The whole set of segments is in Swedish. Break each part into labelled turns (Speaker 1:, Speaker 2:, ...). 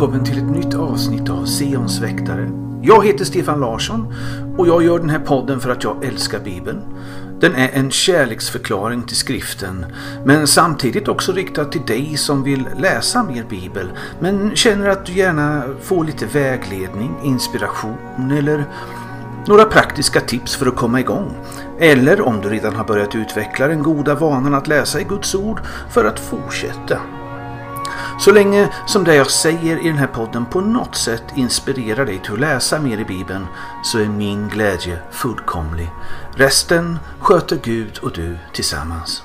Speaker 1: välkommen till ett nytt avsnitt av Seons väktare. Jag heter Stefan Larsson och jag gör den här podden för att jag älskar Bibeln. Den är en kärleksförklaring till skriften men samtidigt också riktad till dig som vill läsa mer Bibel men känner att du gärna får lite vägledning, inspiration eller några praktiska tips för att komma igång. Eller om du redan har börjat utveckla den goda vanan att läsa i Guds ord för att fortsätta. Så länge som det jag säger i den här podden på något sätt inspirerar dig till att läsa mer i Bibeln så är min glädje fullkomlig. Resten sköter Gud och du tillsammans.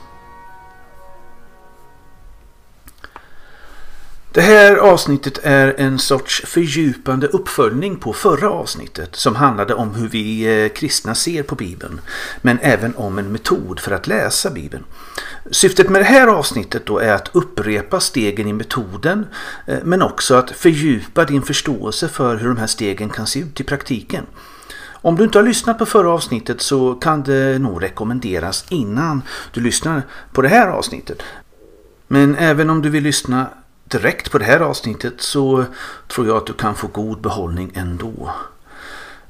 Speaker 1: Det här avsnittet är en sorts fördjupande uppföljning på förra avsnittet som handlade om hur vi eh, kristna ser på Bibeln men även om en metod för att läsa Bibeln. Syftet med det här avsnittet då är att upprepa stegen i metoden eh, men också att fördjupa din förståelse för hur de här stegen kan se ut i praktiken. Om du inte har lyssnat på förra avsnittet så kan det nog rekommenderas innan du lyssnar på det här avsnittet. Men även om du vill lyssna direkt på det här avsnittet så tror jag att du kan få god behållning ändå.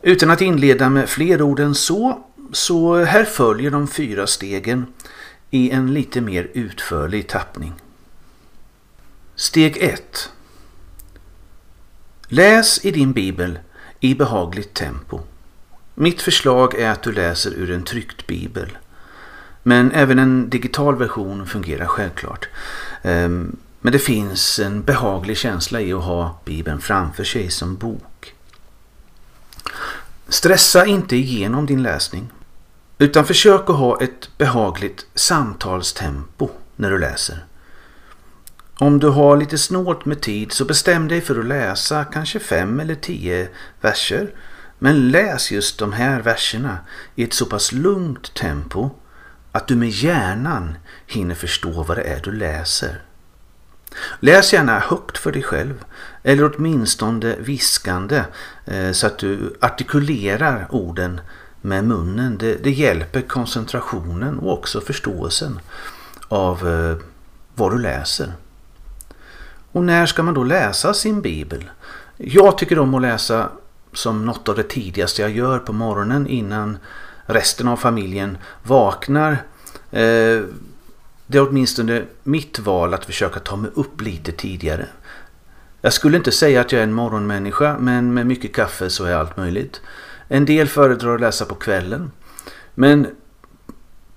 Speaker 1: Utan att inleda med fler ord än så, så här följer de fyra stegen i en lite mer utförlig tappning. Steg 1. Läs i din bibel i behagligt tempo. Mitt förslag är att du läser ur en tryckt bibel. Men även en digital version fungerar självklart. Ehm, men det finns en behaglig känsla i att ha Bibeln framför sig som bok. Stressa inte igenom din läsning. Utan försök att ha ett behagligt samtalstempo när du läser. Om du har lite snålt med tid så bestäm dig för att läsa kanske fem eller tio verser. Men läs just de här verserna i ett så pass lugnt tempo att du med hjärnan hinner förstå vad det är du läser. Läs gärna högt för dig själv eller åtminstone viskande eh, så att du artikulerar orden med munnen. Det, det hjälper koncentrationen och också förståelsen av eh, vad du läser. Och när ska man då läsa sin bibel? Jag tycker om att läsa som något av det tidigaste jag gör på morgonen innan resten av familjen vaknar. Eh, det är åtminstone mitt val att försöka ta mig upp lite tidigare. Jag skulle inte säga att jag är en morgonmänniska men med mycket kaffe så är allt möjligt. En del föredrar att läsa på kvällen. Men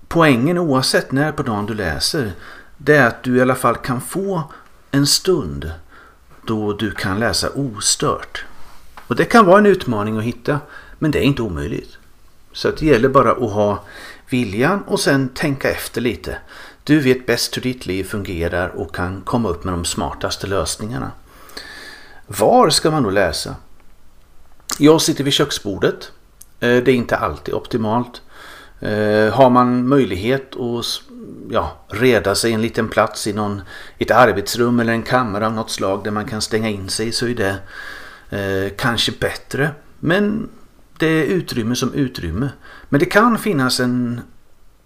Speaker 1: poängen oavsett när på dagen du läser det är att du i alla fall kan få en stund då du kan läsa ostört. Och det kan vara en utmaning att hitta men det är inte omöjligt. Så det gäller bara att ha viljan och sen tänka efter lite. Du vet bäst hur ditt liv fungerar och kan komma upp med de smartaste lösningarna. Var ska man då läsa? Jag sitter vid köksbordet. Eh, det är inte alltid optimalt. Eh, har man möjlighet att ja, reda sig en liten plats i någon, ett arbetsrum eller en kammare av något slag där man kan stänga in sig så är det eh, kanske bättre. Men det är utrymme som utrymme. Men det kan finnas en,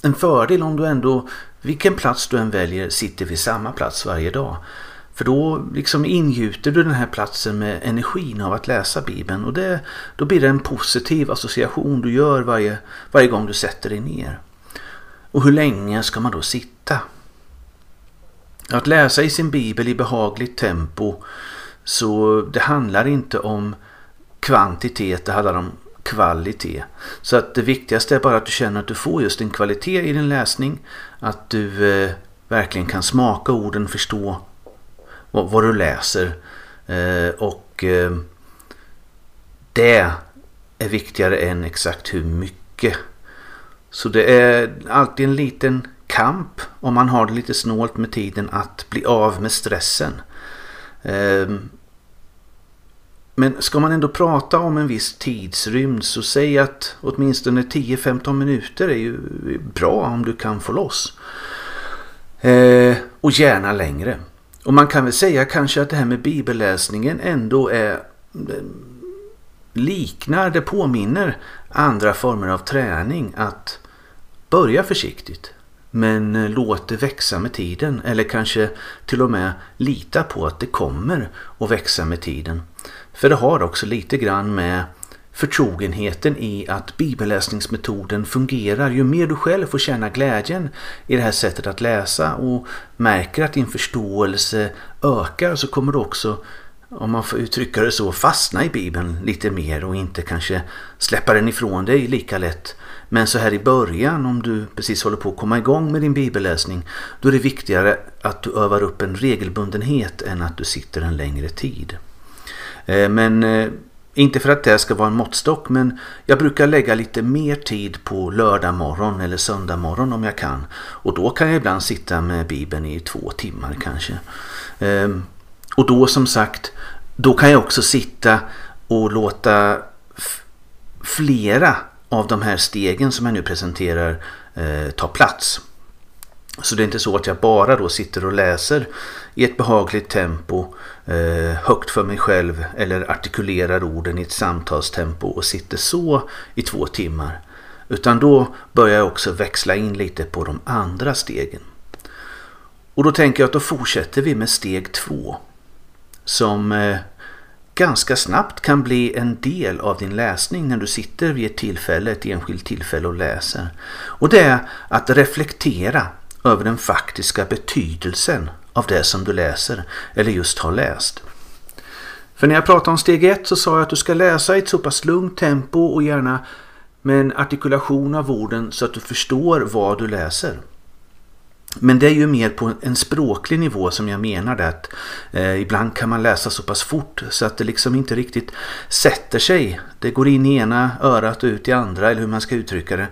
Speaker 1: en fördel om du ändå, vilken plats du än väljer, sitter vid samma plats varje dag. För då liksom ingjuter du den här platsen med energin av att läsa Bibeln och det, då blir det en positiv association du gör varje, varje gång du sätter dig ner. Och hur länge ska man då sitta? Att läsa i sin bibel i behagligt tempo så det handlar inte om kvantitet, det handlar om kvalitet. Så att det viktigaste är bara att du känner att du får just en kvalitet i din läsning. Att du eh, verkligen kan smaka orden, förstå vad, vad du läser. Eh, och eh, det är viktigare än exakt hur mycket. Så det är alltid en liten kamp om man har det lite snålt med tiden att bli av med stressen. Eh, men ska man ändå prata om en viss tidsrymd så säg att åtminstone 10-15 minuter är ju bra om du kan få loss. Eh, och gärna längre. Och man kan väl säga kanske att det här med bibelläsningen ändå är eh, liknar, det påminner andra former av träning att börja försiktigt. Men eh, låt det växa med tiden eller kanske till och med lita på att det kommer att växa med tiden. För det har också lite grann med förtrogenheten i att bibelläsningsmetoden fungerar. Ju mer du själv får känna glädjen i det här sättet att läsa och märker att din förståelse ökar så kommer du också, om man får uttrycka det så, fastna i bibeln lite mer och inte kanske släppa den ifrån dig lika lätt. Men så här i början, om du precis håller på att komma igång med din bibelläsning, då är det viktigare att du övar upp en regelbundenhet än att du sitter en längre tid. Eh, men eh, inte för att det ska vara en måttstock men jag brukar lägga lite mer tid på lördag morgon eller söndag morgon om jag kan. Och då kan jag ibland sitta med Bibeln i två timmar kanske. Ehm, och då som sagt, då kan jag också sitta och låta flera av de här stegen som jag nu presenterar eh, ta plats. Så det är inte så att jag bara då sitter och läser i ett behagligt tempo eh, högt för mig själv eller artikulerar orden i ett samtalstempo och sitter så i två timmar. Utan då börjar jag också växla in lite på de andra stegen. Och då tänker jag att då fortsätter vi med steg två. Som eh, ganska snabbt kan bli en del av din läsning när du sitter vid ett tillfälle, ett enskilt tillfälle och läser. Och det är att reflektera över den faktiska betydelsen av det som du läser eller just har läst. För när jag pratade om steg ett så sa jag att du ska läsa i ett så pass lugnt tempo och gärna med en artikulation av orden så att du förstår vad du läser. Men det är ju mer på en språklig nivå som jag menar det att eh, ibland kan man läsa så pass fort så att det liksom inte riktigt sätter sig. Det går in i ena örat och ut i andra eller hur man ska uttrycka det.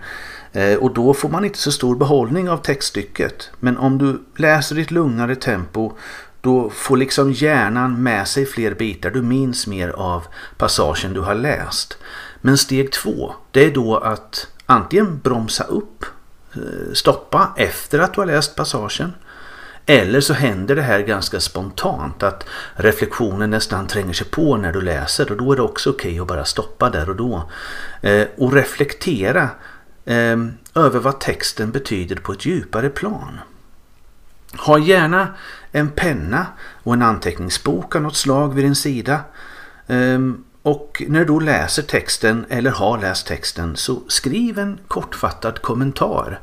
Speaker 1: Eh, och då får man inte så stor behållning av textstycket. Men om du läser i ett lugnare tempo då får liksom hjärnan med sig fler bitar. Du minns mer av passagen du har läst. Men steg två, det är då att antingen bromsa upp, eh, stoppa efter att du har läst passagen. Eller så händer det här ganska spontant att reflektionen nästan tränger sig på när du läser och då är det också okej okay att bara stoppa där och då. Eh, och reflektera eh, över vad texten betyder på ett djupare plan. Ha gärna en penna och en anteckningsbok av något slag vid din sida. Ehm, och när du läser texten eller har läst texten så skriv en kortfattad kommentar.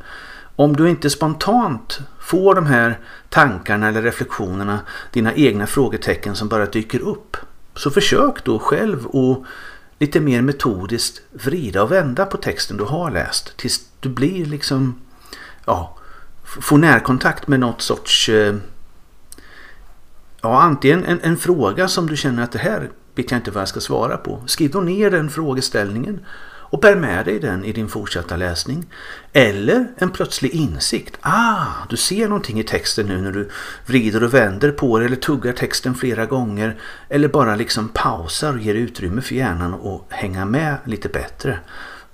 Speaker 1: Om du inte spontant får de här tankarna eller reflektionerna, dina egna frågetecken som bara dyker upp, så försök då själv att lite mer metodiskt vrida och vända på texten du har läst tills du blir liksom ja, får närkontakt med något sorts eh, ja, antingen en, en fråga som du känner att det här vet jag inte vad jag ska svara på. Skriv då ner den frågeställningen och bär med dig den i din fortsatta läsning. Eller en plötslig insikt. Ah, du ser någonting i texten nu när du vrider och vänder på det eller tuggar texten flera gånger. Eller bara liksom pausar och ger utrymme för hjärnan att hänga med lite bättre.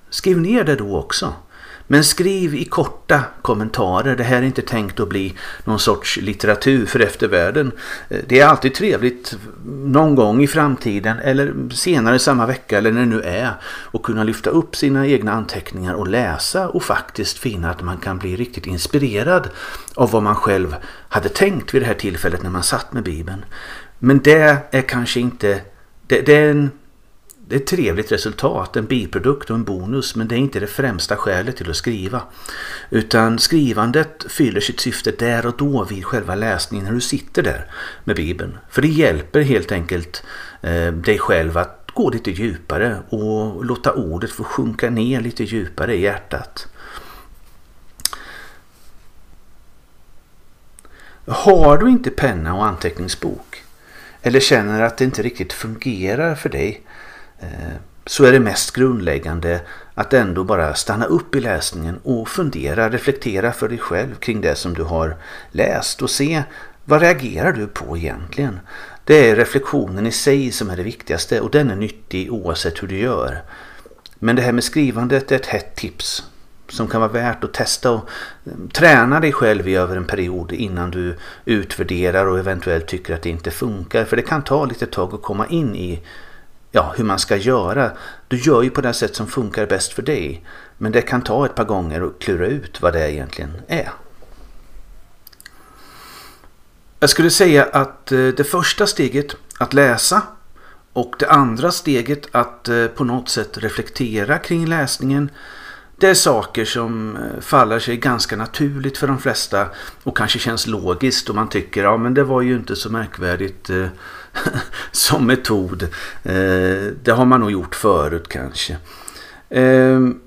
Speaker 1: Skriv ner det då också. Men skriv i korta kommentarer. Det här är inte tänkt att bli någon sorts litteratur för eftervärlden. Eh, det är alltid trevligt någon gång i framtiden eller senare samma vecka eller när det nu är att kunna lyfta upp sina egna anteckningar och läsa och faktiskt finna att man kan bli riktigt inspirerad av vad man själv hade tänkt vid det här tillfället när man satt med Bibeln. Men det är kanske inte... Det, det är en det är ett trevligt resultat, en biprodukt och en bonus men det är inte det främsta skälet till att skriva. Utan skrivandet fyller sitt syfte där och då vid själva läsningen när du sitter där med Bibeln. För det hjälper helt enkelt eh, dig själv att gå lite djupare och låta ordet få sjunka ner lite djupare i hjärtat. Har du inte penna och anteckningsbok eller känner att det inte riktigt fungerar för dig Eh, så är det mest grundläggande att ändå bara stanna upp i läsningen och fundera, reflektera för dig själv kring det som du har läst och se vad reagerar du på egentligen? Det är reflektionen i sig som är det viktigaste och den är nyttig oavsett hur du gör. Men det här med skrivandet är ett hett tips som kan vara värt att testa och eh, träna dig själv i över en period innan du utvärderar och eventuellt tycker att det inte funkar. För det kan ta lite tag att komma in i ja, hur man ska göra. Du gör ju på det sätt som funkar bäst för dig. Men det kan ta ett par gånger att klura ut vad det egentligen är. Jag skulle säga att eh, det första steget, att läsa, och det andra steget, att eh, på något sätt reflektera kring läsningen, det är saker som eh, faller sig ganska naturligt för de flesta och kanske känns logiskt och man tycker ja det var ju inte så märkvärdigt som metod. Eh, det har man nog gjort förut kanske. Ehm,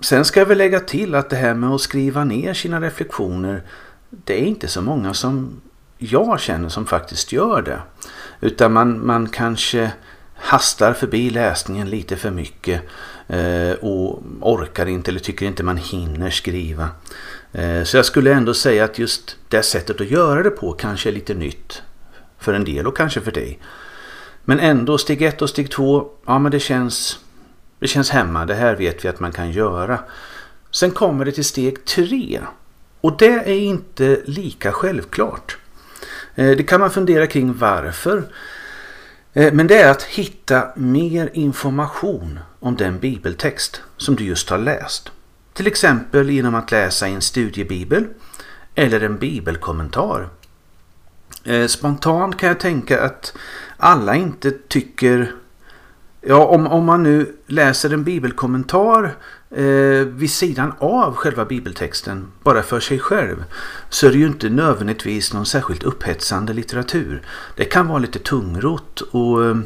Speaker 1: sen ska jag väl lägga till att det här med att skriva ner sina reflektioner det är inte så många som jag känner som faktiskt gör det. Utan man, man kanske hastar förbi läsningen lite för mycket eh, och orkar inte eller tycker inte man hinner skriva. Eh, så jag skulle ändå säga att just det sättet att göra det på kanske är lite nytt för en del och kanske för dig. Men ändå steg ett och steg två, ja men det känns, det känns hemma. Det här vet vi att man kan göra. Sen kommer det till steg tre och det är inte lika självklart. Eh, det kan man fundera kring varför. Eh, men det är att hitta mer information om den bibeltext som du just har läst. Till exempel genom att läsa en studiebibel eller en bibelkommentar. Eh, spontant kan jag tänka att alla inte tycker Ja, om, om man nu läser en bibelkommentar eh, vid sidan av själva bibeltexten bara för sig själv så är det ju inte nödvändigtvis någon särskilt upphetsande litteratur. Det kan vara lite tungrot och eh,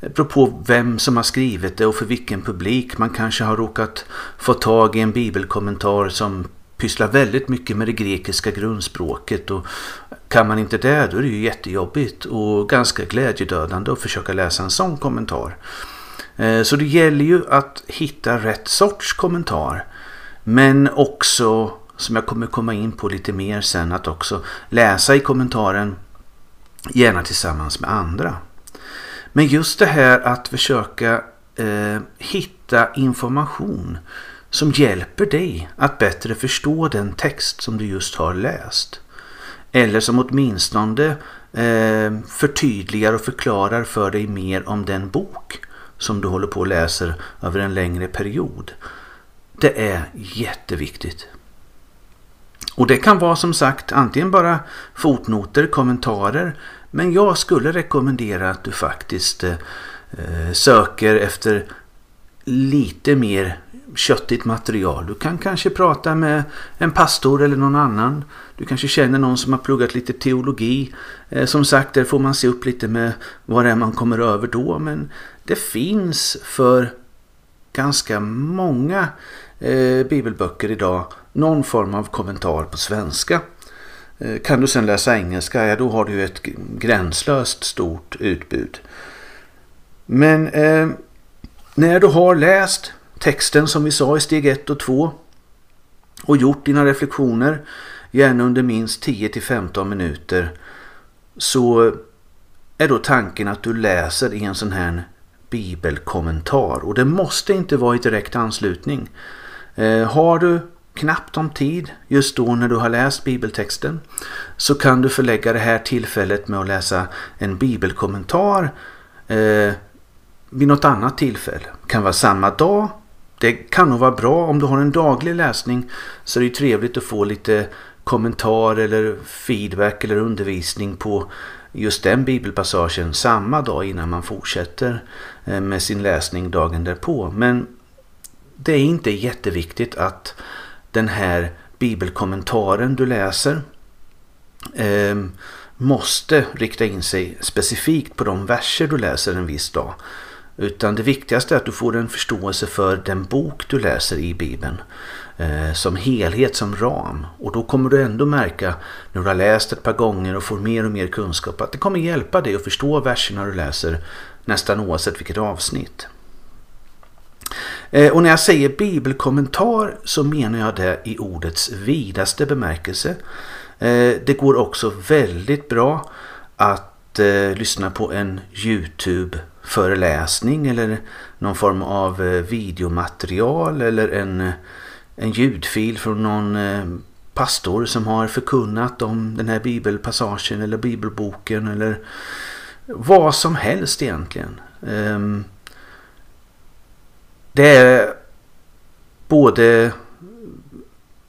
Speaker 1: beror på vem som har skrivit det och för vilken publik. Man kanske har råkat få tag i en bibelkommentar som pysslar väldigt mycket med det grekiska grundspråket och kan man inte det då är det ju jättejobbigt och ganska glädjedödande att försöka läsa en sån kommentar. Eh, så det gäller ju att hitta rätt sorts kommentar. Men också, som jag kommer komma in på lite mer sen, att också läsa i kommentaren gärna tillsammans med andra. Men just det här att försöka eh, hitta information som hjälper dig att bättre förstå den text som du just har läst. Eller som åtminstone eh, förtydligar och förklarar för dig mer om den bok som du håller på och läser över en längre period. Det är jätteviktigt. Och det kan vara som sagt antingen bara fotnoter, kommentarer. Men jag skulle rekommendera att du faktiskt eh, söker efter lite mer köttigt material. Du kan kanske prata med en pastor eller någon annan. Du kanske känner någon som har pluggat lite teologi. Eh, som sagt, där får man se upp lite med vad det är man kommer över då. Men det finns för ganska många eh, bibelböcker idag någon form av kommentar på svenska. Eh, kan du sedan läsa engelska, ja då har du ett gränslöst stort utbud. Men eh, när du har läst texten som vi sa i steg 1 och 2 och gjort dina reflektioner, gärna under minst 10-15 minuter, så är då tanken att du läser i en sån här bibelkommentar. Och det måste inte vara i direkt anslutning. Eh, har du knappt om tid just då när du har läst bibeltexten så kan du förlägga det här tillfället med att läsa en bibelkommentar eh, vid något annat tillfälle. Det kan vara samma dag. Det kan nog vara bra om du har en daglig läsning så är det trevligt att få lite kommentar eller feedback eller undervisning på just den bibelpassagen samma dag innan man fortsätter eh, med sin läsning dagen därpå. Men det är inte jätteviktigt att den här bibelkommentaren du läser eh, måste rikta in sig specifikt på de verser du läser en viss dag. Utan det viktigaste är att du får en förståelse för den bok du läser i Bibeln eh, som helhet, som ram. Och då kommer du ändå märka när du har läst ett par gånger och får mer och mer kunskap att det kommer hjälpa dig att förstå verserna du läser nästan oavsett vilket avsnitt. Eh, och när jag säger bibelkommentar så menar jag det i ordets vidaste bemärkelse. Eh, det går också väldigt bra att eh, lyssna på en Youtube föreläsning eller någon form av eh, videomaterial eller en eh, en ljudfil från någon eh, pastor som har förkunnat om den här bibelpassagen eller bibelboken eller vad som helst egentligen. Ehm, det är både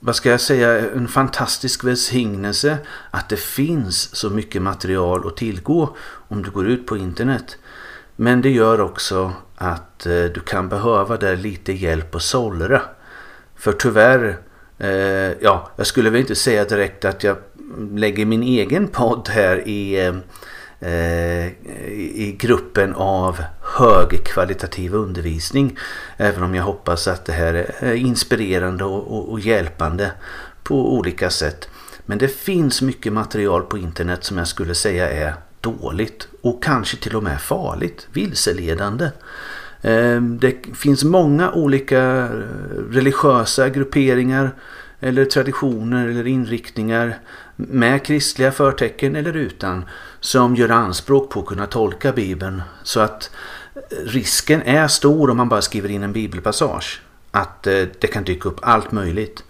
Speaker 1: vad ska jag säga, en fantastisk välsignelse att det finns så mycket material att tillgå om du går ut på internet. Men det gör också att eh, du kan behöva där lite hjälp och sållra. För tyvärr, eh, ja, jag skulle väl inte säga direkt att jag lägger min egen podd här i, eh, Eh, i gruppen av högkvalitativ undervisning. Även om jag hoppas att det här är inspirerande och, och, och hjälpande på olika sätt. Men det finns mycket material på internet som jag skulle säga är dåligt och kanske till och med farligt, vilseledande. Ehm, det finns många olika eh, religiösa grupperingar eller traditioner eller inriktningar med kristliga förtecken eller utan som gör anspråk på att kunna tolka Bibeln så att risken är stor om man bara skriver in en bibelpassage att eh, det kan dyka upp allt möjligt.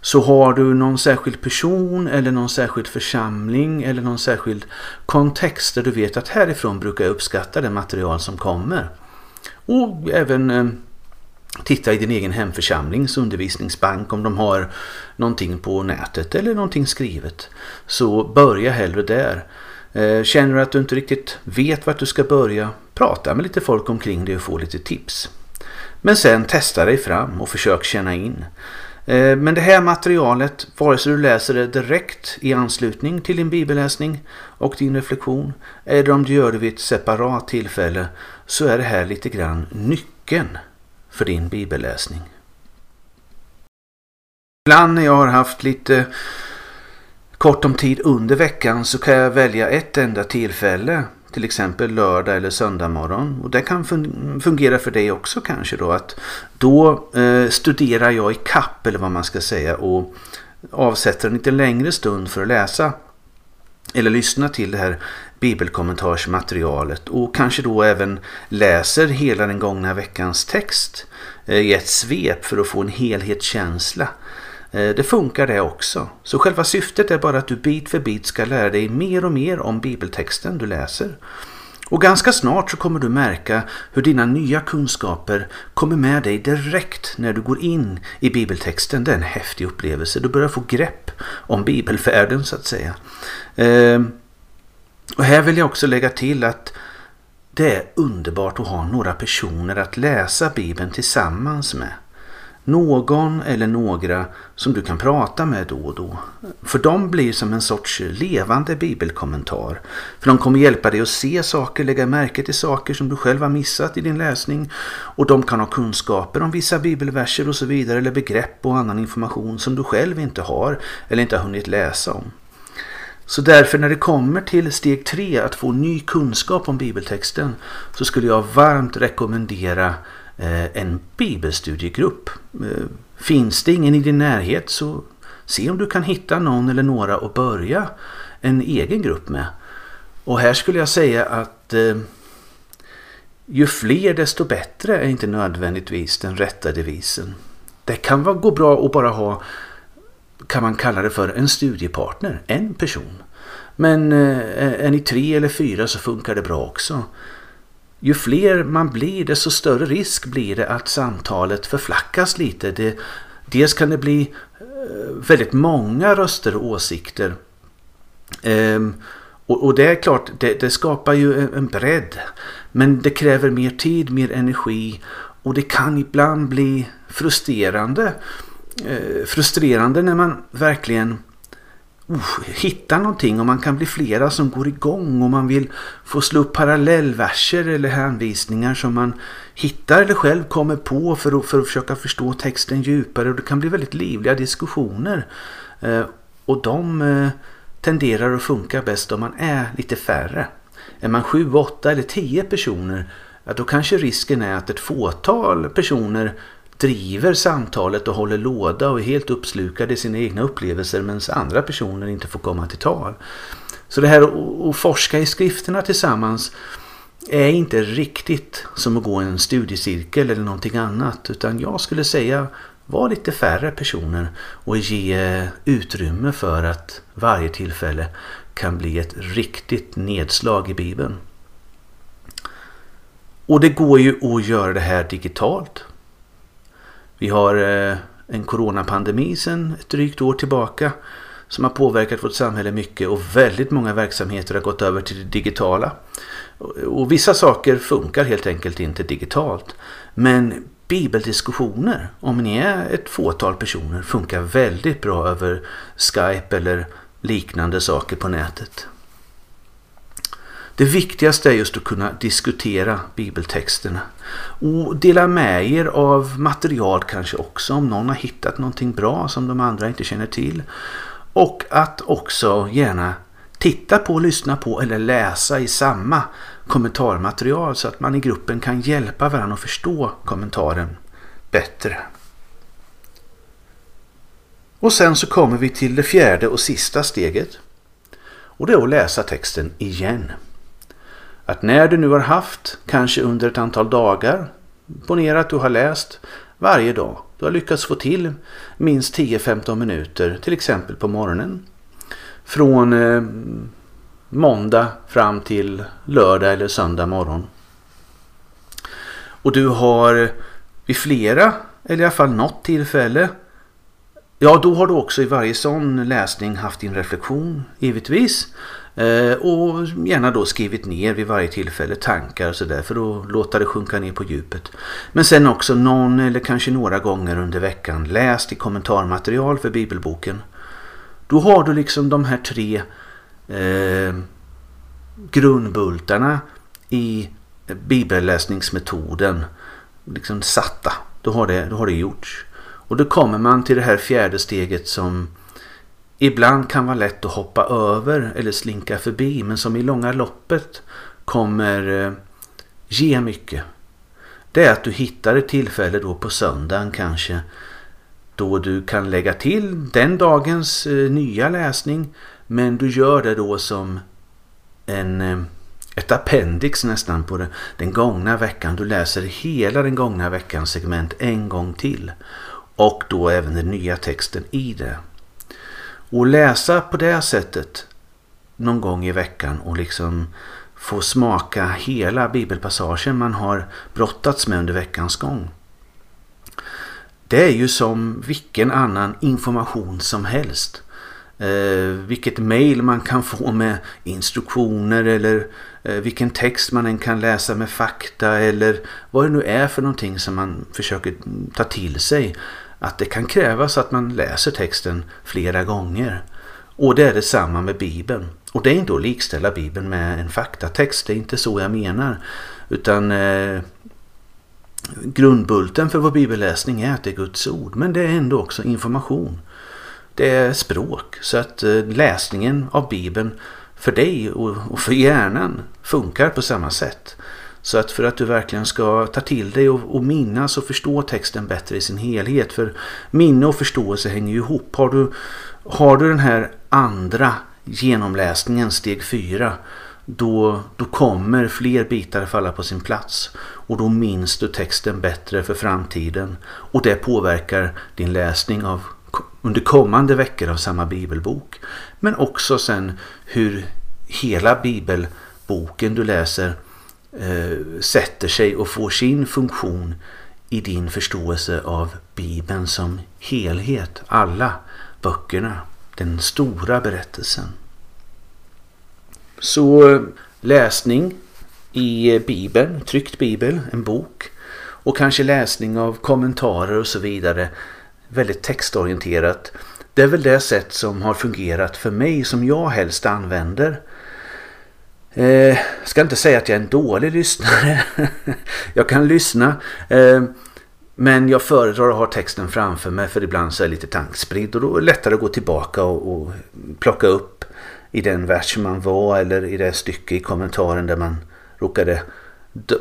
Speaker 1: Så har du någon särskild person eller någon särskild församling eller någon särskild kontext där du vet att härifrån brukar jag uppskatta det material som kommer. Och även eh, titta i din egen hemförsamlings undervisningsbank om de har någonting på nätet eller någonting skrivet. Så börja hellre där. Eh, känner du att du inte riktigt vet vart du ska börja, prata med lite folk omkring dig och få lite tips. Men sen testa dig fram och försök känna in. Eh, men det här materialet, vare sig du läser det direkt i anslutning till din bibelläsning och din reflektion eller om du gör det vid ett separat tillfälle så är det här lite grann nyckeln för din bibelläsning. Ibland när jag har haft lite kort om tid under veckan så kan jag välja ett enda tillfälle till exempel lördag eller söndag morgon. Och det kan fungera för dig också kanske då att då eh, studerar jag i kapp eller vad man ska säga och avsätter en lite längre stund för att läsa eller lyssna till det här bibelkommentarsmaterialet och kanske då även läser hela den gångna veckans text eh, i ett svep för att få en helhetskänsla. Eh, det funkar det också. Så själva syftet är bara att du bit för bit ska lära dig mer och mer om bibeltexten du läser. Och ganska snart så kommer du märka hur dina nya kunskaper kommer med dig direkt när du går in i bibeltexten. Det är en häftig upplevelse. Du börjar få grepp om bibelfärden så att säga. Eh, och här vill jag också lägga till att det är underbart att ha några personer att läsa bibeln tillsammans med. Någon eller några som du kan prata med då och då. För de blir som en sorts levande bibelkommentar. För de kommer hjälpa dig att se saker, lägga märke till saker som du själv har missat i din läsning. Och de kan ha kunskaper om vissa bibelverser och så vidare eller begrepp och annan information som du själv inte har eller inte har hunnit läsa om. Så därför när det kommer till steg tre att få ny kunskap om bibeltexten så skulle jag varmt rekommendera Eh, en bibelstudiegrupp. Eh, finns det ingen i din närhet så se om du kan hitta någon eller några och börja en egen grupp med. Och här skulle jag säga att eh, ju fler desto bättre är inte nödvändigtvis den rätta devisen. Det kan gå bra att bara ha, kan man kalla det för, en studiepartner, en person. Men är ni tre eller fyra så funkar det bra också. Ju fler man blir desto större risk blir det att samtalet förflackas lite. Det, dels kan det bli eh, väldigt många röster och åsikter. Ehm, och, och, det är klart, det, det skapar ju en, en bredd. Men det kräver mer tid, mer energi och det kan ibland bli frustrerande. Eh, frustrerande när man verkligen uh, hitta någonting och man kan bli flera som går igång och man vill få slå upp parallellverser eller hänvisningar som man hittar eller själv kommer på för att, för att försöka förstå texten djupare och det kan bli väldigt livliga diskussioner. Eh, och de eh, tenderar att funka bäst om man är lite färre. Är man sju, åtta eller tio personer ja, då kanske risken är att ett fåtal personer driver samtalet och håller låda och är helt uppslukade i sina egna upplevelser medan andra personer inte får komma till tal. Så det här att forska i skrifterna tillsammans är inte riktigt som att gå en studiecirkel eller någonting annat utan jag skulle säga var lite färre personer och ge utrymme för att varje tillfälle kan bli ett riktigt nedslag i Bibeln. Och det går ju att göra det här digitalt vi har eh, en coronapandemi sedan ett drygt år tillbaka som har påverkat vårt samhälle mycket och väldigt många verksamheter har gått över till det digitala. Och vissa saker funkar helt enkelt inte digitalt. Men bibeldiskussioner, om ni är ett fåtal personer, funkar väldigt bra över Skype eller liknande saker på nätet. Det viktigaste är just att kunna diskutera bibeltexterna och dela med er av material kanske också om någon har hittat någonting bra som de andra inte känner till. Och att också gärna titta på, lyssna på eller läsa i samma kommentarmaterial så att man i gruppen kan hjälpa varandra att förstå kommentaren bättre. Och sen så kommer vi till det fjärde och sista steget. Och det är att läsa texten igen. Att när du nu har haft, kanske under ett antal dagar, ponera att du har läst varje dag. Du har lyckats få till minst 10-15 minuter, till exempel på morgonen. Från eh, måndag fram till lördag eller söndag morgon. Och du har vid flera, eller i alla fall något tillfälle, ja då har du också i varje sån läsning haft din reflektion, givetvis. Eh, och gärna då skrivit ner vid varje tillfälle tankar och sådär för att låta det sjunka ner på djupet. Men sen också någon eller kanske några gånger under veckan läst i kommentarmaterial för bibelboken. Då har du liksom de här tre eh, grundbultarna i bibelläsningsmetoden liksom satta. Då har, det, då har det gjorts. Och då kommer man till det här fjärde steget som ibland kan vara lätt att hoppa över eller slinka förbi men som i långa loppet kommer eh, ge mycket. Det är att du hittar ett tillfälle då på söndagen kanske då du kan lägga till den dagens eh, nya läsning men du gör det då som en, eh, ett appendix nästan på den gångna veckan. Du läser hela den gångna veckans segment en gång till och då även den nya texten i det. Och läsa på det sättet någon gång i veckan och liksom få smaka hela bibelpassagen man har brottats med under veckans gång. Det är ju som vilken annan information som helst. Eh, vilket mail man kan få med instruktioner eller eh, vilken text man än kan läsa med fakta eller vad det nu är för någonting som man försöker ta till sig att det kan krävas att man läser texten flera gånger. Och det är detsamma med Bibeln. Och det är inte att likställa Bibeln med en faktatext, det är inte så jag menar. Utan eh, grundbulten för vår bibelläsning är att det är Guds ord. Men det är ändå också information. Det är språk. Så att eh, läsningen av Bibeln för dig och, och för hjärnan funkar på samma sätt. Så att för att du verkligen ska ta till dig och, och minnas och förstå texten bättre i sin helhet. För minne och förståelse hänger ju ihop. Har du, har du den här andra genomläsningen, steg fyra, då, då kommer fler bitar falla på sin plats. Och då minns du texten bättre för framtiden. Och det påverkar din läsning av under kommande veckor av samma bibelbok. Men också sen hur hela bibelboken du läser eh, sätter sig och får sin funktion i din förståelse av Bibeln som helhet. Alla böckerna. Den stora berättelsen. Så eh, läsning i Bibeln, tryckt Bibel, en bok och kanske läsning av kommentarer och så vidare. Väldigt textorienterat. Det är väl det sätt som har fungerat för mig som jag helst använder Eh, ska inte säga att jag är en dålig lyssnare. jag kan lyssna. Eh, men jag föredrar att ha texten framför mig för ibland så är jag lite tankspridd och då är det lättare att gå tillbaka och, och plocka upp i den vers man var eller i det stycke i kommentaren där man råkade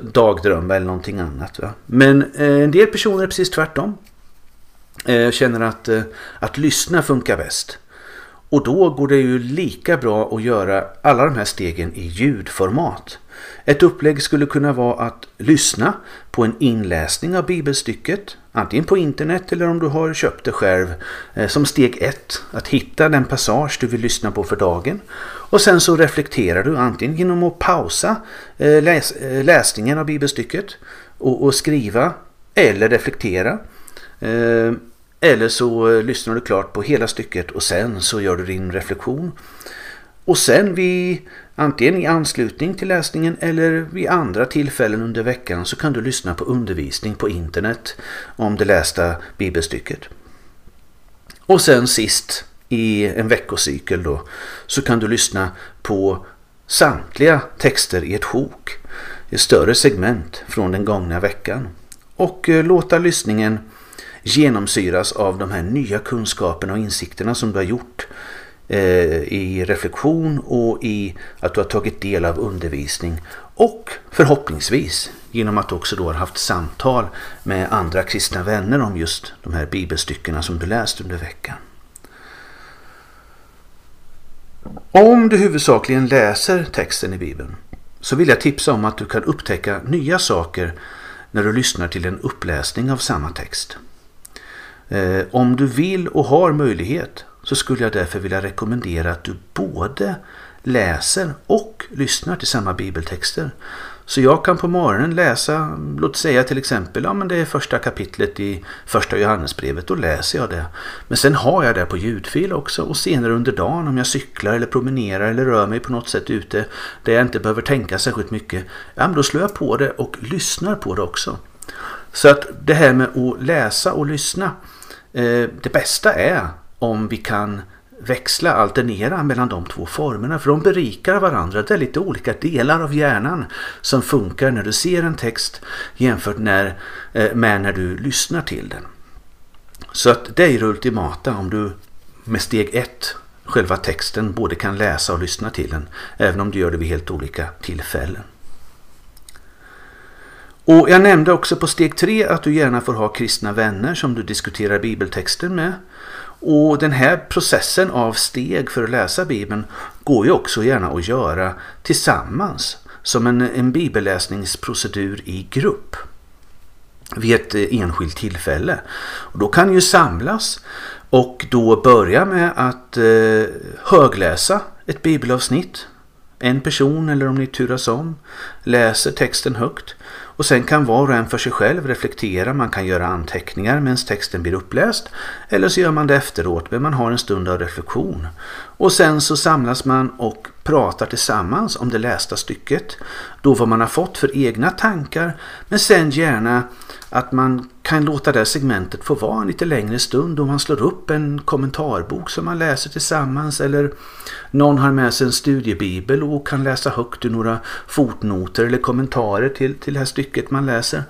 Speaker 1: dagdrömma eller någonting annat. Va? Men eh, en del personer är precis tvärtom. Eh, känner att, eh, att lyssna funkar bäst. Och då går det ju lika bra att göra alla de här stegen i ljudformat. Ett upplägg skulle kunna vara att lyssna på en inläsning av bibelstycket, antingen på internet eller om du har köpt det själv, eh, som steg ett. Att hitta den passage du vill lyssna på för dagen. Och sen så reflekterar du antingen genom att pausa eh, läs eh, läsningen av bibelstycket och, och skriva eller reflektera. Eller så eh, lyssnar du klart på hela stycket och sen så gör du din reflektion. Och sen vid antingen i anslutning till läsningen eller vid andra tillfällen under veckan så kan du lyssna på undervisning på internet om det lästa bibelstycket. Och sen sist i en veckocykel då så kan du lyssna på samtliga texter i ett sjok, ett större segment från den gångna veckan och eh, låta lyssningen genomsyras av de här nya kunskaperna och insikterna som du har gjort eh, i reflektion och i att du har tagit del av undervisning och förhoppningsvis genom att du också då har haft samtal med andra kristna vänner om just de här bibelstyckena som du läst under veckan. Om du huvudsakligen läser texten i Bibeln så vill jag tipsa om att du kan upptäcka nya saker när du lyssnar till en uppläsning av samma text. Eh, om du vill och har möjlighet så skulle jag därför vilja rekommendera att du både läser och lyssnar till samma bibeltexter. Så jag kan på morgonen läsa, låt säga till exempel, ja men det är första kapitlet i första Johannesbrevet, då läser jag det. Men sen har jag det på ljudfil också och senare under dagen om jag cyklar eller promenerar eller rör mig på något sätt ute där jag inte behöver tänka särskilt mycket, ja men då slår jag på det och lyssnar på det också. Så att det här med att läsa och lyssna, Eh, det bästa är om vi kan växla, alternera mellan de två formerna för de berikar varandra. Det är lite olika delar av hjärnan som funkar när du ser en text jämfört när, eh, med när du lyssnar till den. Så att det är det ultimata om du med steg ett, själva texten, både kan läsa och lyssna till den även om du gör det vid helt olika tillfällen. Och Jag nämnde också på steg tre att du gärna får ha kristna vänner som du diskuterar bibeltexten med. Och den här processen av steg för att läsa Bibeln går ju också gärna att göra tillsammans som en, en bibelläsningsprocedur i grupp vid ett eh, enskilt tillfälle. Och då kan ni ju samlas och då börja med att eh, högläsa ett bibelavsnitt. En person eller om ni turas om läser texten högt och sen kan var och en för sig själv reflektera, man kan göra anteckningar medan texten blir uppläst. Eller så gör man det efteråt, men man har en stund av reflektion. Och sen så samlas man och pratar tillsammans om det lästa stycket. Då vad man har fått för egna tankar, men sen gärna att man kan låta det segmentet få vara en lite längre stund då man slår upp en kommentarbok som man läser tillsammans eller någon har med sig en studiebibel och kan läsa högt ur några fotnoter eller kommentarer till, till det här stycket man läser.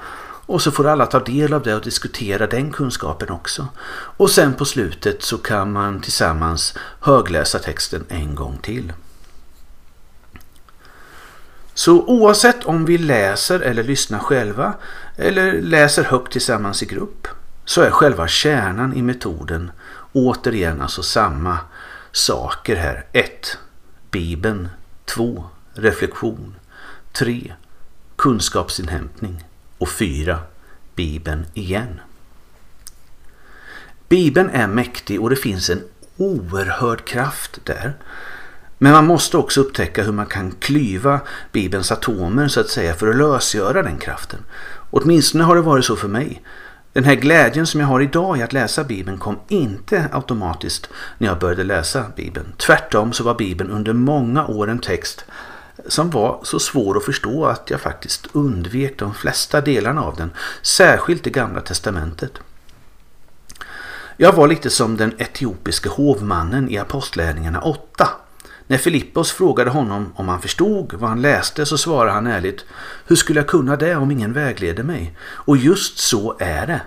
Speaker 1: Och så får alla ta del av det och diskutera den kunskapen också. Och sen på slutet så kan man tillsammans högläsa texten en gång till. Så oavsett om vi läser eller lyssnar själva eller läser högt tillsammans i grupp så är själva kärnan i metoden återigen alltså samma saker här. 1. Bibeln. 2. Reflektion. 3. Kunskapsinhämtning. Och 4. Bibeln igen. Bibeln är mäktig och det finns en oerhörd kraft där. Men man måste också upptäcka hur man kan klyva Bibelns atomer så att säga för att lösgöra den kraften. Åtminstone har det varit så för mig. Den här glädjen som jag har idag i att läsa Bibeln kom inte automatiskt när jag började läsa Bibeln. Tvärtom så var Bibeln under många år en text som var så svår att förstå att jag faktiskt undvek de flesta delarna av den, särskilt det gamla testamentet. Jag var lite som den etiopiske hovmannen i Apostlärningarna 8 när Filippos frågade honom om han förstod vad han läste så svarade han ärligt Hur skulle jag kunna det om ingen vägleder mig? Och just så är det.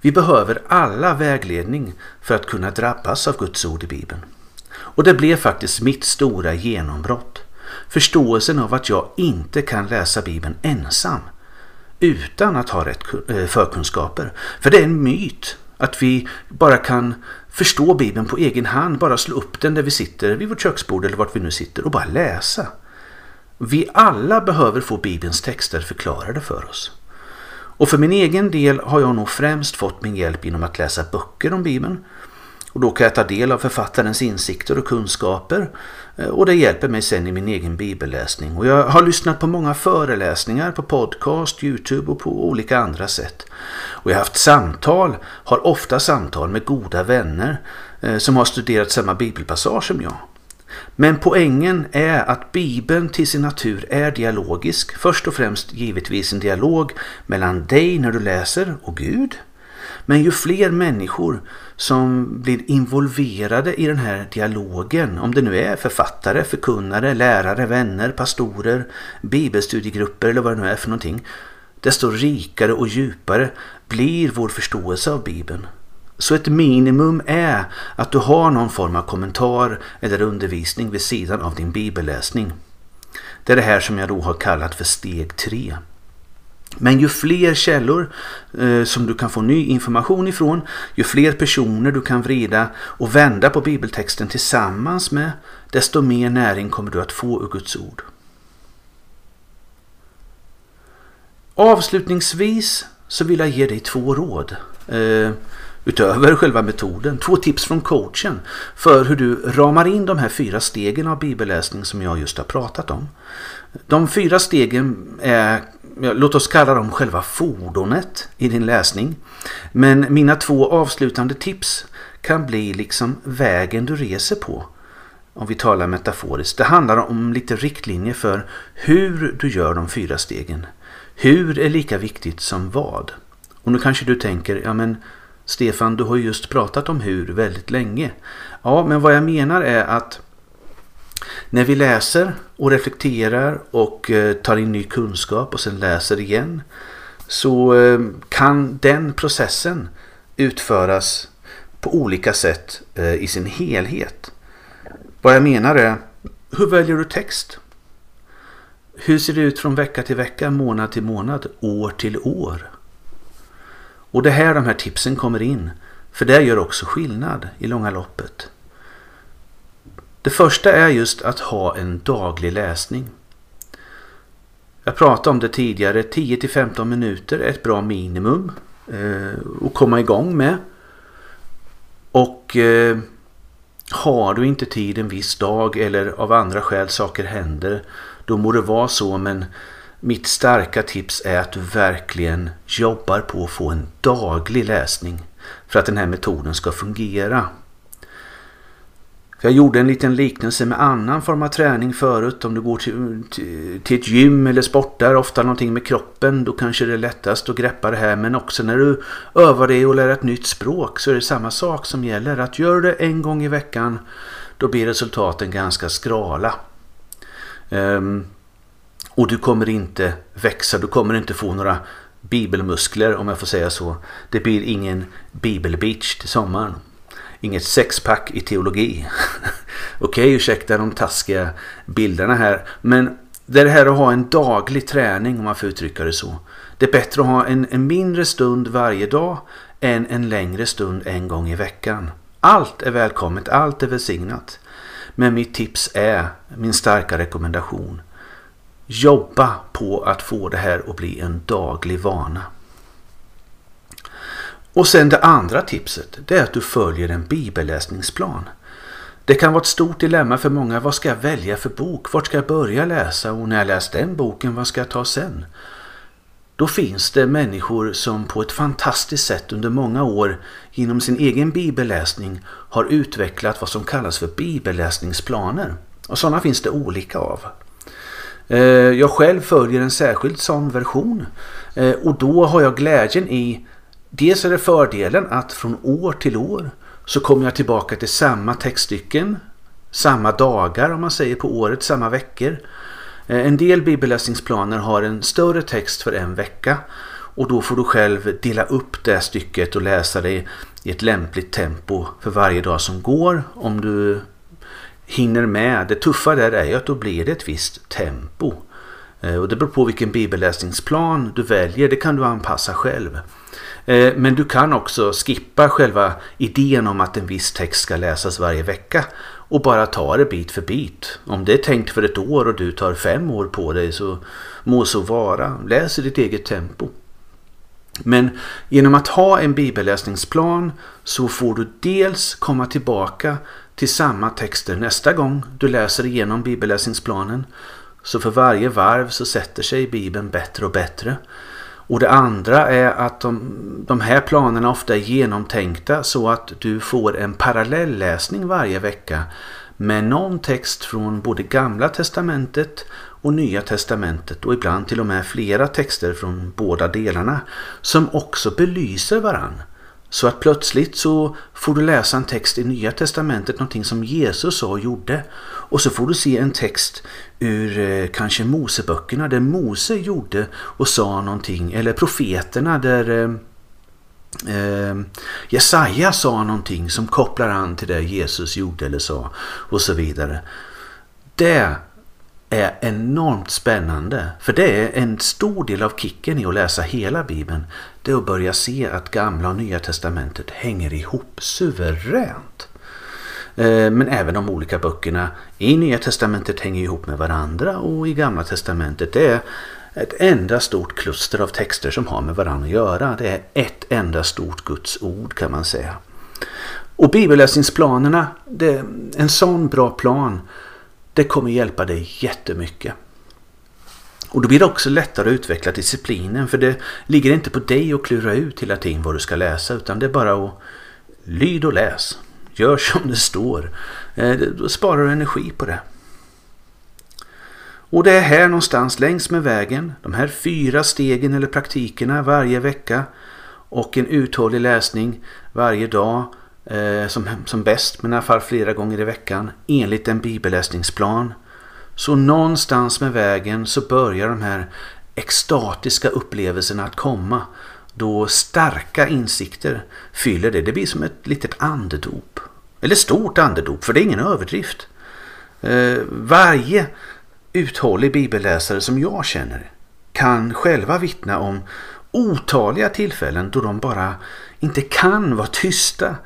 Speaker 1: Vi behöver alla vägledning för att kunna drabbas av Guds ord i Bibeln. Och det blev faktiskt mitt stora genombrott. Förståelsen av att jag inte kan läsa Bibeln ensam utan att ha rätt eh, förkunskaper. För det är en myt att vi bara kan förstå Bibeln på egen hand, bara slå upp den där vi sitter vid vårt köksbord eller vart vi nu sitter och bara läsa. Vi alla behöver få Bibelns texter förklarade för oss. Och för min egen del har jag nog främst fått min hjälp genom att läsa böcker om Bibeln. Och då kan jag ta del av författarens insikter och kunskaper Eh, och det hjälper mig sen i min egen bibelläsning. Och jag har lyssnat på många föreläsningar på podcast, Youtube och på olika andra sätt. Och jag har haft samtal, har ofta samtal med goda vänner eh, som har studerat samma bibelpassage som jag. Men poängen är att Bibeln till sin natur är dialogisk. Först och främst givetvis en dialog mellan dig när du läser och Gud. Men ju fler människor som blir involverade i den här dialogen, om det nu är författare, förkunnare, lärare, vänner, pastorer, bibelstudiegrupper eller vad det nu är för någonting, desto rikare och djupare blir vår förståelse av Bibeln. Så ett minimum är att du har någon form av kommentar eller undervisning vid sidan av din bibelläsning. Det är det här som jag då har kallat för steg 3. Men ju fler källor eh, som du kan få ny information ifrån, ju fler personer du kan vrida och vända på bibeltexten tillsammans med, desto mer näring kommer du att få ur Guds ord. Avslutningsvis så vill jag ge dig två råd. Eh, utöver själva metoden. Två tips från coachen för hur du ramar in de här fyra stegen av bibelläsning som jag just har pratat om. De fyra stegen är, låt oss kalla dem själva fordonet i din läsning. Men mina två avslutande tips kan bli liksom vägen du reser på. Om vi talar metaforiskt. Det handlar om lite riktlinjer för hur du gör de fyra stegen. Hur är lika viktigt som vad. Och nu kanske du tänker, ja men Stefan, du har just pratat om hur väldigt länge. Ja, men vad jag menar är att när vi läser och reflekterar och eh, tar in ny kunskap och sen läser igen så eh, kan den processen utföras på olika sätt eh, i sin helhet. Vad jag menar är, hur väljer du text? Hur ser det ut från vecka till vecka, månad till månad, år till år? Och det är här de här tipsen kommer in. För det gör också skillnad i långa loppet. Det första är just att ha en daglig läsning. Jag pratade om det tidigare, 10-15 minuter är ett bra minimum eh, att komma igång med. Och eh, har du inte tid en viss dag eller av andra skäl saker händer, då må det vara så men mitt starka tips är att du verkligen jobbar på att få en daglig läsning för att den här metoden ska fungera. Jag gjorde en liten liknelse med annan form av träning förut. Om du går till, till, ett gym eller sportar, ofta någonting med kroppen, då kanske det är lättast att greppa det här. Men också när du övar dig och lär ett nytt språk så är det samma sak som gäller. Att gör det en gång i veckan, då blir resultaten ganska skrala. Um, och du kommer inte växa, du kommer inte få några bibelmuskler om jag får säga så. Det blir ingen bibelbeach till sommaren. Inget sexpack i teologi. Okej, okay, ursäkta de taskiga bilderna här. Men det är det här att ha en daglig träning om man får uttrycka det så. Det är bättre att ha en, en mindre stund varje dag än en längre stund en gång i veckan. Allt är välkommet, allt är välsignat. Men mitt tips är, min starka rekommendation, Jobba på att få det här att bli en daglig vana. Och sen det andra tipset, det är att du följer en bibelläsningsplan. Det kan vara ett stort dilemma för många. Vad ska jag välja för bok? Vart ska jag börja läsa? Och när jag läst den boken, vad ska jag ta sen? Då finns det människor som på ett fantastiskt sätt under många år genom sin egen bibelläsning har utvecklat vad som kallas för bibelläsningsplaner. Och sådana finns det olika av. Eh, jag själv följer en särskild sån version eh, och då har jag glädjen i Dels är det fördelen att från år till år så kommer jag tillbaka till samma textstycken, samma dagar om man säger på året, samma veckor. Eh, en del bibelläsningsplaner har en större text för en vecka och då får du själv dela upp det stycket och läsa det i ett lämpligt tempo för varje dag som går om du hinner med. Det tuffa där är ju att då blir det ett visst tempo. Eh, och det beror på vilken bibelläsningsplan du väljer. Det kan du anpassa själv. Eh, men du kan också skippa själva idén om att en viss text ska läsas varje vecka och bara ta det bit för bit. Om det är tänkt för ett år och du tar fem år på dig så må så vara. Läs i ditt eget tempo. Men genom att ha en bibelläsningsplan så får du dels komma tillbaka till samma texter nästa gång du läser igenom bibelläsningsplanen. Så för varje varv så sätter sig Bibeln bättre och bättre. Och det andra är att de, de här planerna ofta är genomtänkta så att du får en parallellläsning varje vecka med någon text från både gamla testamentet och nya testamentet och ibland till och med flera texter från båda delarna som också belyser varann. Så att plötsligt så får du läsa en text i nya testamentet, någonting som Jesus sa och gjorde. Och så får du se en text ur eh, kanske Moseböckerna där Mose gjorde och sa någonting. Eller profeterna där eh, eh, Jesaja sa någonting som kopplar an till det Jesus gjorde eller sa och så vidare. Det är enormt spännande. För det är en stor del av kicken i att läsa hela Bibeln. Det är att börja se att gamla och nya testamentet hänger ihop suveränt. Eh, men även de olika böckerna i Nya Testamentet hänger ihop med varandra och i Gamla Testamentet det är ett enda stort kluster av texter som har med varandra att göra. Det är ett enda stort Guds ord kan man säga. Och bibelläsningsplanerna, det en sån bra plan det kommer hjälpa dig jättemycket. Och då blir det också lättare att utveckla disciplinen för det ligger inte på dig att klura ut hela tiden vad du ska läsa utan det är bara att lyd och läs. Gör som det står. Eh, då sparar du energi på det. Och det är här någonstans längs med vägen, de här fyra stegen eller praktikerna varje vecka och en uthållig läsning varje dag eh, som, som bäst, men i alla fall flera gånger i veckan enligt en bibelläsningsplan. Så någonstans med vägen så börjar de här extatiska upplevelserna att komma då starka insikter fyller det. Det blir som ett litet andedop. Eller stort andedop, för det är ingen överdrift. Eh, varje uthållig bibelläsare som jag känner kan själva vittna om otaliga tillfällen då de bara inte kan vara tysta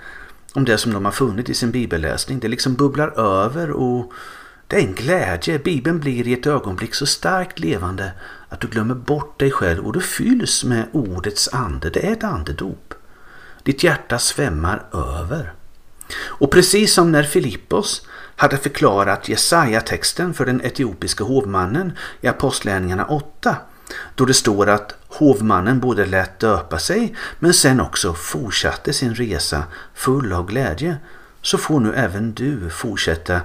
Speaker 1: om det som de har funnit i sin bibelläsning. Det liksom bubblar över och det är en glädje. Bibeln blir i ett ögonblick så starkt levande att du glömmer bort dig själv och du fylls med ordets ande. Det är ett andedop. Ditt hjärta svämmar över. Och precis som när Filippos hade förklarat Jesaja-texten för den etiopiska hovmannen i Apostlärningarna 8 då det står att hovmannen både lät döpa sig men sen också fortsatte sin resa full av glädje så får nu även du fortsätta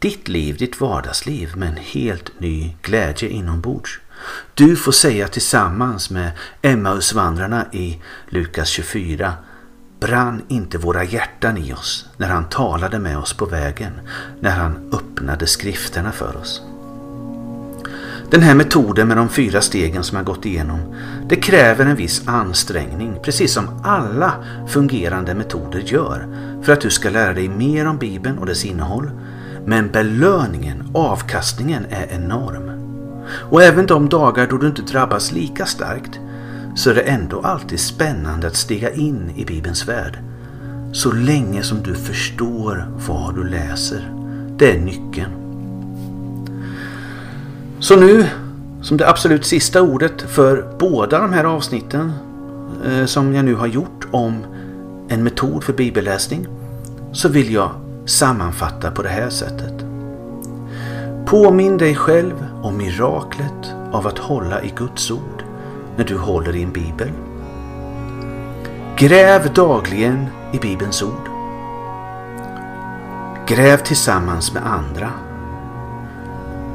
Speaker 1: ditt liv, ditt vardagsliv med en helt ny glädje inombords. Du får säga tillsammans med Emmausvandrarna i Lukas 24 Brann inte våra hjärtan i oss när han talade med oss på vägen, när han öppnade skrifterna för oss? Den här metoden med de fyra stegen som jag gått igenom, det kräver en viss ansträngning, precis som alla fungerande metoder gör, för att du ska lära dig mer om Bibeln och dess innehåll. Men belöningen, avkastningen är enorm. Och även de dagar då du inte drabbas lika starkt, så är det ändå alltid spännande att stiga in i Bibelns värld. Så länge som du förstår vad du läser. Det är nyckeln. Så nu, som det absolut sista ordet för båda de här avsnitten eh, som jag nu har gjort om en metod för bibelläsning, så vill jag sammanfatta på det här sättet. Påminn dig själv om miraklet av att hålla i Guds ord när du håller i en bibel. Gräv dagligen i Bibelns ord. Gräv tillsammans med andra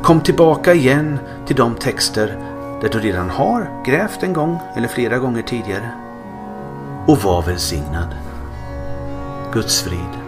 Speaker 1: Kom tillbaka igen till de texter där du redan har grävt en gång eller flera gånger tidigare. Och var välsignad. Guds frid.